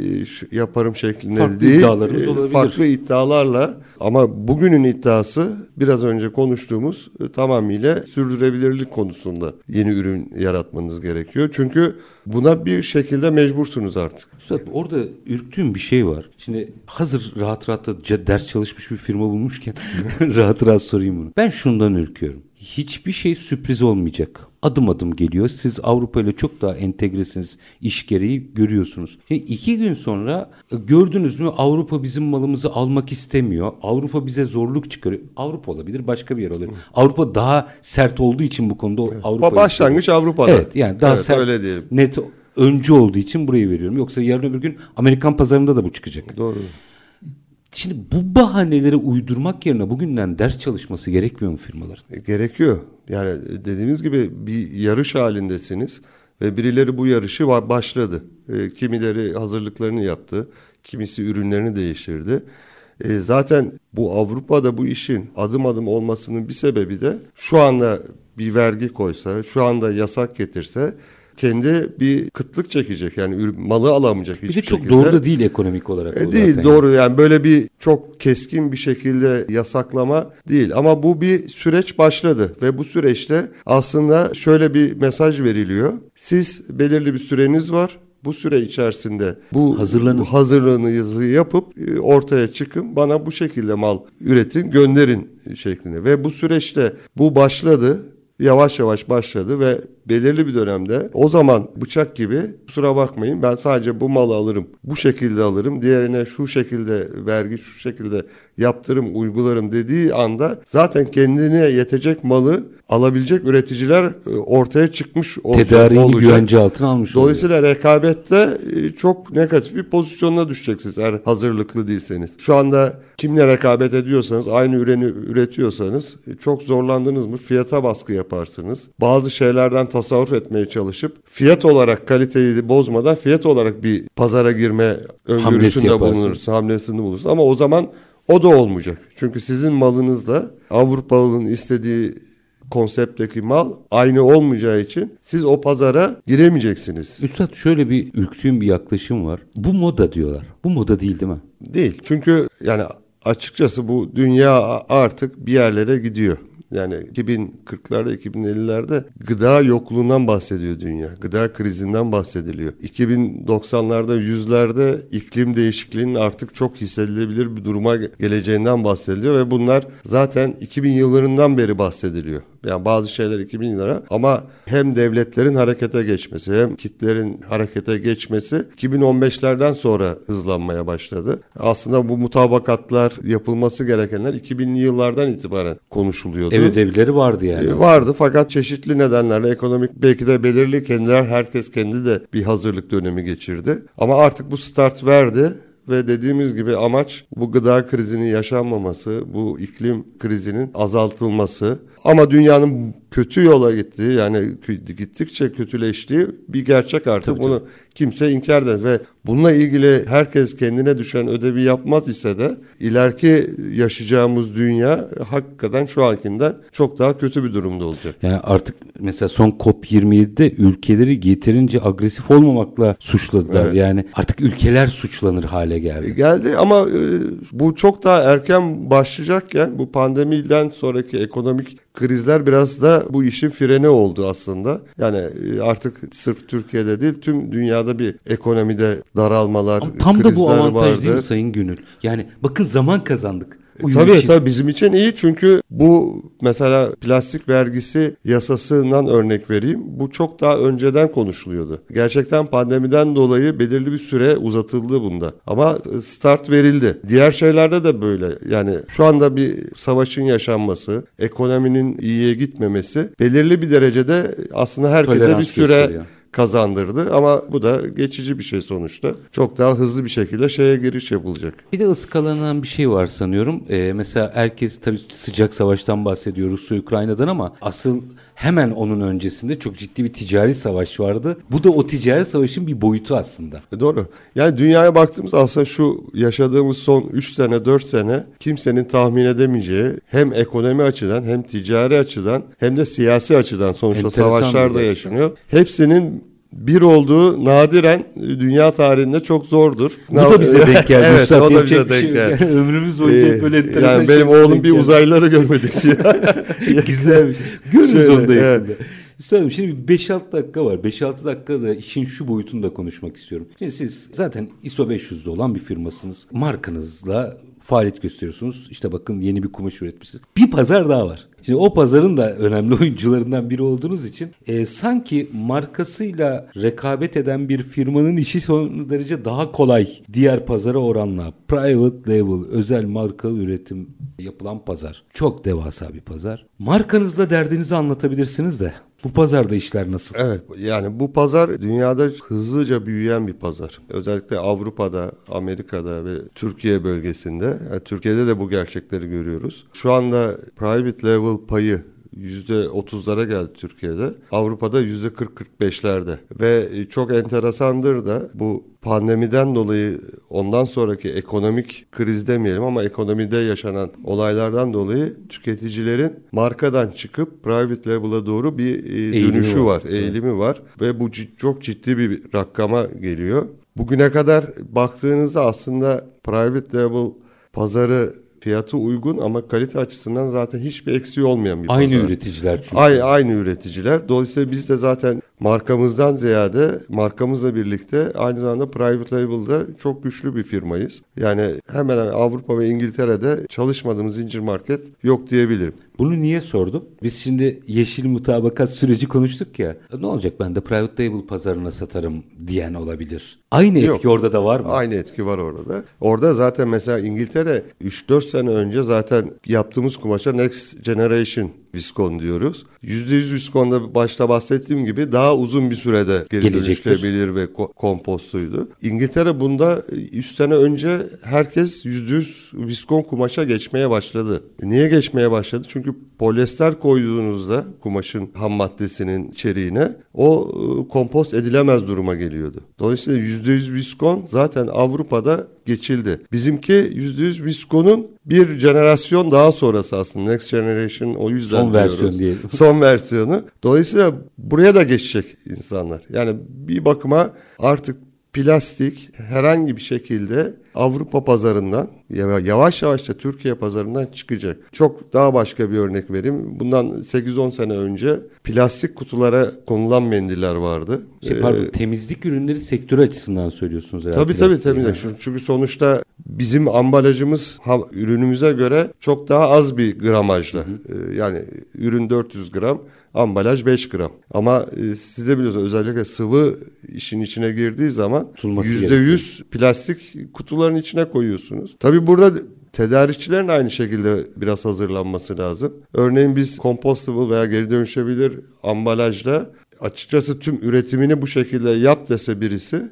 e, yaparım şeklinde farklı değil. Iddialarımız e, olabilir. Farklı iddialarla ama bugünün iddiası biraz önce konuştuğumuz e, tamamıyla sürdürülebilirlik konusunda yeni ürün yaratmanız gerekiyor. Çünkü buna bir şekilde mecbursunuz artık. Üstad orada ürktüğüm bir şey var. Şimdi hazır rahat rahat da ders çalışmış bir firma bulmuşken rahat rahat sorayım bunu. Ben şundan ürküyorum hiçbir şey sürpriz olmayacak. Adım adım geliyor. Siz Avrupa ile çok daha entegresiniz. iş gereği görüyorsunuz. Şimdi iki gün sonra e, gördünüz mü Avrupa bizim malımızı almak istemiyor. Avrupa bize zorluk çıkarıyor. Avrupa olabilir başka bir yer olabilir. Avrupa daha sert olduğu için bu konuda evet. Avrupa. Başlangıç Avrupa'da. Evet yani daha evet, sert. Öyle diyelim. Net öncü olduğu için burayı veriyorum. Yoksa yarın öbür gün Amerikan pazarında da bu çıkacak. Doğru. Şimdi bu bahaneleri uydurmak yerine bugünden ders çalışması gerekmiyor mu firmalar? E, gerekiyor. Yani dediğimiz gibi bir yarış halindesiniz ve birileri bu yarışı başladı. E, kimileri hazırlıklarını yaptı, kimisi ürünlerini değiştirdi. E, zaten bu Avrupa'da bu işin adım adım olmasının bir sebebi de şu anda bir vergi koysa, şu anda yasak getirse kendi bir kıtlık çekecek. Yani malı alamayacak bir hiçbir şekilde. Bir de çok doğru da değil ekonomik olarak. E, değil doğru yani. böyle bir çok keskin bir şekilde yasaklama değil. Ama bu bir süreç başladı ve bu süreçte aslında şöyle bir mesaj veriliyor. Siz belirli bir süreniz var bu süre içerisinde bu, Hazırlanın. hazırlığınızı yapıp e, ortaya çıkın bana bu şekilde mal üretin gönderin şeklinde ve bu süreçte bu başladı yavaş yavaş başladı ve belirli bir dönemde o zaman bıçak gibi kusura bakmayın ben sadece bu malı alırım bu şekilde alırım diğerine şu şekilde vergi şu şekilde yaptırım uygularım dediği anda zaten kendine yetecek malı alabilecek üreticiler e, ortaya çıkmış olacak. Tedariğini güvence altına almış Dolayısıyla oluyor. rekabette e, çok negatif bir pozisyona düşeceksiniz eğer hazırlıklı değilseniz. Şu anda kimle rekabet ediyorsanız aynı ürünü üretiyorsanız e, çok zorlandınız mı fiyata baskı yaparsınız. Bazı şeylerden tasarruf etmeye çalışıp fiyat olarak kaliteyi bozmadan fiyat olarak bir pazara girme öngörüsünde bulunursa, hamlesinde bulunursa ama o zaman o da olmayacak. Çünkü sizin malınızla Avrupalı'nın istediği konseptteki mal aynı olmayacağı için siz o pazara giremeyeceksiniz. Üstad şöyle bir ürktüğüm bir yaklaşım var. Bu moda diyorlar. Bu moda değil değil mi? Değil. Çünkü yani açıkçası bu dünya artık bir yerlere gidiyor. Yani 2040'larda 2050'lerde gıda yokluğundan bahsediyor dünya. Gıda krizinden bahsediliyor. 2090'larda yüzlerde iklim değişikliğinin artık çok hissedilebilir bir duruma geleceğinden bahsediliyor ve bunlar zaten 2000 yıllarından beri bahsediliyor. Yani bazı şeyler 2000 lira ama hem devletlerin harekete geçmesi hem kitlerin harekete geçmesi 2015'lerden sonra hızlanmaya başladı. Aslında bu mutabakatlar yapılması gerekenler 2000'li yıllardan itibaren konuşuluyordu. Ev ödevleri vardı yani. E, vardı fakat çeşitli nedenlerle ekonomik belki de belirli kendiler herkes kendi de bir hazırlık dönemi geçirdi. Ama artık bu start verdi ve dediğimiz gibi amaç bu gıda krizinin yaşanmaması, bu iklim krizinin azaltılması. Ama dünyanın kötü yola gittiği yani gittikçe kötüleştiği bir gerçek artık. Tabii, Bunu tabii. kimse inkar edemez ve bununla ilgili herkes kendine düşen ödevi yapmaz ise de ileriki yaşayacağımız dünya hakikaten şu ankinden çok daha kötü bir durumda olacak. Yani artık mesela son COP27'de ülkeleri yeterince agresif olmamakla suçladılar. Evet. Yani artık ülkeler suçlanır hale geldi. E, geldi ama e, bu çok daha erken başlayacakken bu pandemiden sonraki ekonomik krizler biraz da bu işin freni oldu aslında. Yani e, artık sırf Türkiye'de değil tüm dünyada bir ekonomide daralmalar, Ama tam da bu avantaj vardı. değil mi Sayın Gönül? Yani bakın zaman kazandık. E, tabii için. tabii bizim için iyi çünkü bu mesela plastik vergisi yasasından örnek vereyim. Bu çok daha önceden konuşuluyordu. Gerçekten pandemiden dolayı belirli bir süre uzatıldı bunda. Ama start verildi. Diğer şeylerde de böyle. Yani şu anda bir savaşın yaşanması, ekonominin iyiye gitmemesi belirli bir derecede aslında herkese Tolerans bir süre gösteriyor kazandırdı ama bu da geçici bir şey sonuçta. Çok daha hızlı bir şekilde şeye giriş yapılacak. Bir de ıskalanan bir şey var sanıyorum. Ee, mesela herkes tabii sıcak savaştan bahsediyor Rusya Ukrayna'dan ama asıl hemen onun öncesinde çok ciddi bir ticari savaş vardı. Bu da o ticari savaşın bir boyutu aslında. E doğru. Yani dünyaya baktığımız aslında şu yaşadığımız son 3 sene 4 sene kimsenin tahmin edemeyeceği hem ekonomi açıdan hem ticari açıdan hem de siyasi açıdan sonuçta Enteresan savaşlar da yaşanıyor. Hepsinin bir olduğu nadiren dünya tarihinde çok zordur. Bu da bize denk geldi. evet, Üstad, o da bize denk şey geldi. Yani ömrümüz boyunca ee, böyle enteresan Yani benim oğlum bir uzaylıları görmedik. Güzel. Görürüz onu da yakında. Evet. Üstadım şimdi 5-6 dakika var. 5-6 dakikada işin şu boyutunu da konuşmak istiyorum. Şimdi siz zaten ISO 500'de olan bir firmasınız. Markanızla faaliyet gösteriyorsunuz. İşte bakın yeni bir kumaş üretmişsiniz. Bir pazar daha var. Şimdi o pazarın da önemli oyuncularından biri olduğunuz için e, sanki markasıyla rekabet eden bir firmanın işi son derece daha kolay diğer pazara oranla. Private label, özel marka üretim yapılan pazar. Çok devasa bir pazar. Markanızla derdinizi anlatabilirsiniz de. Bu pazarda işler nasıl? Evet yani bu pazar dünyada hızlıca büyüyen bir pazar. Özellikle Avrupa'da, Amerika'da ve Türkiye bölgesinde. Yani Türkiye'de de bu gerçekleri görüyoruz. Şu anda private level payı %30'lara geldi Türkiye'de. Avrupa'da %40-45'lerde. Ve çok enteresandır da bu pandemiden dolayı ondan sonraki ekonomik kriz demeyelim ama ekonomide yaşanan olaylardan dolayı tüketicilerin markadan çıkıp private label'a doğru bir e, dönüşü var, var eğilimi evet. var ve bu çok ciddi bir rakama geliyor. Bugüne kadar baktığınızda aslında private label pazarı fiyatı uygun ama kalite açısından zaten hiçbir eksiği olmayan bir aynı pazar. Aynı üreticiler çünkü. Aynı, aynı üreticiler. Dolayısıyla biz de zaten markamızdan ziyade markamızla birlikte aynı zamanda private label'da çok güçlü bir firmayız. Yani hemen Avrupa ve İngiltere'de çalışmadığımız zincir market yok diyebilirim. Bunu niye sordum? Biz şimdi yeşil mutabakat süreci konuştuk ya. Ne olacak ben de private label pazarına satarım diyen olabilir. Aynı etki Yok, orada da var mı? Aynı etki var orada da. Orada zaten mesela İngiltere 3-4 sene önce zaten yaptığımız kumaşa Next Generation Viskon diyoruz. %100 Viskon'da başta bahsettiğim gibi daha uzun bir sürede geri dönüştürebilir ve ko- kompostuydu. İngiltere bunda 3 sene önce herkes %100 Viskon kumaşa geçmeye başladı. Niye geçmeye başladı? Çünkü polyester koyduğunuzda kumaşın ham maddesinin içeriğine o e, kompost edilemez duruma geliyordu. Dolayısıyla %100 Viskon zaten Avrupa'da geçildi. Bizimki %100 Viskon'un bir jenerasyon daha sonrası aslında Next Generation o yüzden son diyoruz. versiyon diyelim. Son versiyonu. Dolayısıyla buraya da geçecek insanlar. Yani bir bakıma artık plastik herhangi bir şekilde Avrupa pazarından yavaş yavaş da Türkiye pazarından çıkacak. Çok daha başka bir örnek vereyim. Bundan 8-10 sene önce plastik kutulara konulan mendiller vardı. Şey, pardon, ee, temizlik ürünleri sektörü açısından söylüyorsunuz herhalde. Tabii tabii temizlik. Çünkü sonuçta bizim ambalajımız ürünümüze göre çok daha az bir gramajla. Hı hı. Ee, yani ürün 400 gram, ambalaj 5 gram. Ama e, siz de biliyorsunuz özellikle sıvı işin içine girdiği zaman yüzde yüz plastik kutuların içine koyuyorsunuz. Tabii burada Tedarikçilerin aynı şekilde biraz hazırlanması lazım. Örneğin biz compostable veya geri dönüşebilir ambalajla açıkçası tüm üretimini bu şekilde yap dese birisi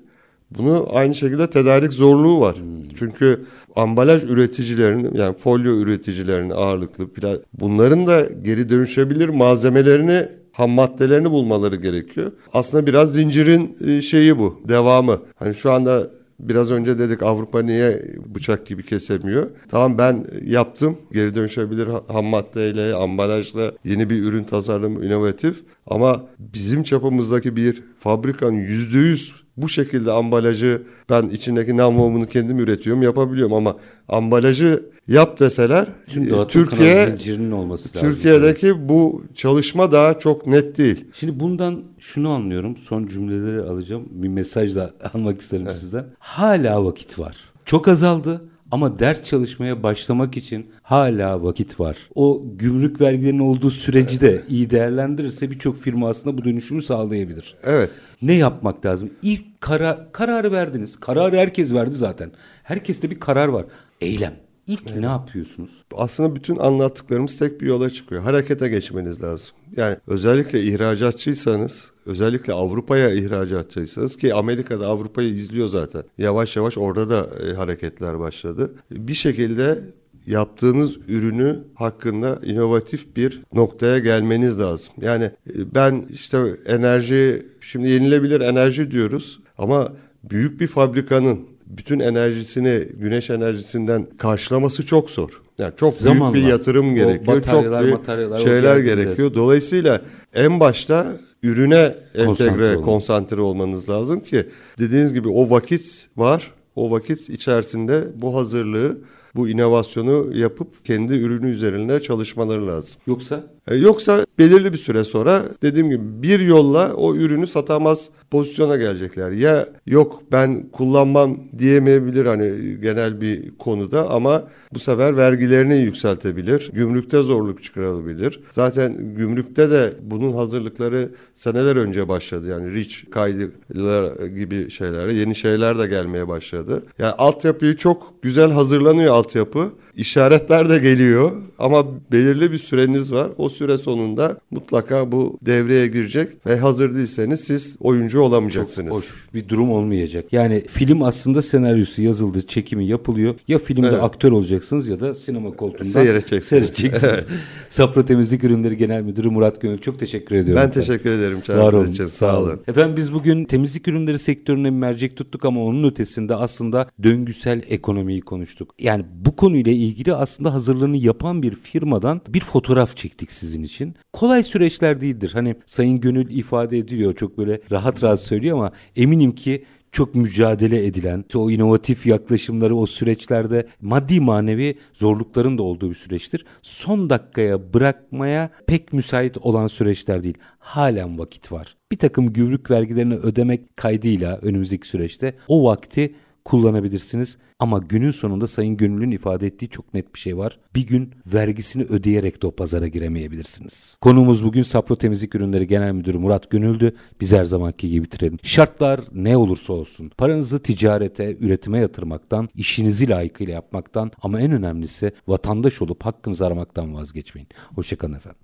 bunu aynı şekilde tedarik zorluğu var. Hmm. Çünkü ambalaj üreticilerinin yani folyo üreticilerinin ağırlıklı bunların da geri dönüşebilir malzemelerini ham maddelerini bulmaları gerekiyor. Aslında biraz zincirin e, şeyi bu, devamı. Hani şu anda Biraz önce dedik Avrupa niye bıçak gibi kesemiyor? Tamam ben yaptım. Geri dönüşebilir ham maddeyle, ambalajla yeni bir ürün tasarlamı inovatif. Ama bizim çapımızdaki bir fabrikanın yüzde yüz bu şekilde ambalajı ben içindeki namluğumunu kendim üretiyorum yapabiliyorum ama ambalajı yap deseler Tüm Türkiye zincirinin olması lazım. Türkiye'deki bu çalışma daha çok net değil. Şimdi bundan şunu anlıyorum. Son cümleleri alacağım. Bir mesaj da almak isterim evet. sizden. Hala vakit var. Çok azaldı ama ders çalışmaya başlamak için hala vakit var. O gümrük vergilerinin olduğu süreci de iyi değerlendirirse birçok firma aslında bu dönüşümü sağlayabilir. Evet. Ne yapmak lazım? İlk kara, kararı verdiniz. Kararı herkes verdi zaten. Herkeste bir karar var. Eylem. İlk evet. ne yapıyorsunuz? Aslında bütün anlattıklarımız tek bir yola çıkıyor. Harekete geçmeniz lazım. Yani özellikle ihracatçıysanız, özellikle Avrupa'ya ihracatçıysanız ki Amerika'da Avrupa'yı izliyor zaten. Yavaş yavaş orada da e, hareketler başladı. Bir şekilde yaptığınız ürünü hakkında inovatif bir noktaya gelmeniz lazım. Yani e, ben işte enerji, şimdi yenilebilir enerji diyoruz ama büyük bir fabrikanın bütün enerjisini güneş enerjisinden karşılaması çok zor. Yani çok Zamanla. büyük bir yatırım gerekiyor. Çok büyük şeyler gerekiyor. Dolayısıyla en başta ürüne entegre, konsantre olmanız lazım ki dediğiniz gibi o vakit var. O vakit içerisinde bu hazırlığı bu inovasyonu yapıp kendi ürünü üzerinde çalışmaları lazım. Yoksa? E, yoksa belirli bir süre sonra dediğim gibi bir yolla o ürünü satamaz pozisyona gelecekler. Ya yok ben kullanmam diyemeyebilir hani genel bir konuda ama bu sefer vergilerini yükseltebilir. Gümrükte zorluk çıkarabilir. Zaten gümrükte de bunun hazırlıkları seneler önce başladı. Yani REACH kaydılar gibi şeylerle yeni şeyler de gelmeye başladı. Yani altyapıyı çok güzel hazırlanıyor altyapı. İşaretler de geliyor ama belirli bir süreniz var. O süre sonunda mutlaka bu devreye girecek ve hazır değilseniz siz oyuncu olamayacaksınız. Çok hoş bir durum olmayacak. Yani film aslında senaryosu yazıldı, çekimi yapılıyor. Ya filmde evet. aktör olacaksınız ya da sinema koltuğunda seyredeceksiniz. seyredeceksiniz. Sapro Temizlik Ürünleri Genel Müdürü Murat Gönül çok teşekkür ediyorum. Ben efendim. teşekkür ederim çağırdığınız için. Sağ olun. Efendim biz bugün temizlik ürünleri sektörüne mercek tuttuk ama onun ötesinde aslında döngüsel ekonomiyi konuştuk. Yani bu konuyla ilgili aslında hazırlığını yapan bir firmadan bir fotoğraf çektik sizin için. Kolay süreçler değildir. Hani Sayın Gönül ifade ediyor çok böyle rahat rahat söylüyor ama eminim ki çok mücadele edilen, o inovatif yaklaşımları o süreçlerde maddi manevi zorlukların da olduğu bir süreçtir. Son dakikaya bırakmaya pek müsait olan süreçler değil. Halen vakit var. Bir takım gümrük vergilerini ödemek kaydıyla önümüzdeki süreçte o vakti kullanabilirsiniz. Ama günün sonunda Sayın Gönül'ün ifade ettiği çok net bir şey var. Bir gün vergisini ödeyerek de o pazara giremeyebilirsiniz. Konuğumuz bugün Sapro Temizlik Ürünleri Genel Müdürü Murat Gönül'dü. Biz her zamanki gibi bitirelim. Şartlar ne olursa olsun paranızı ticarete, üretime yatırmaktan, işinizi layıkıyla yapmaktan ama en önemlisi vatandaş olup hakkınızı aramaktan vazgeçmeyin. Hoşçakalın efendim.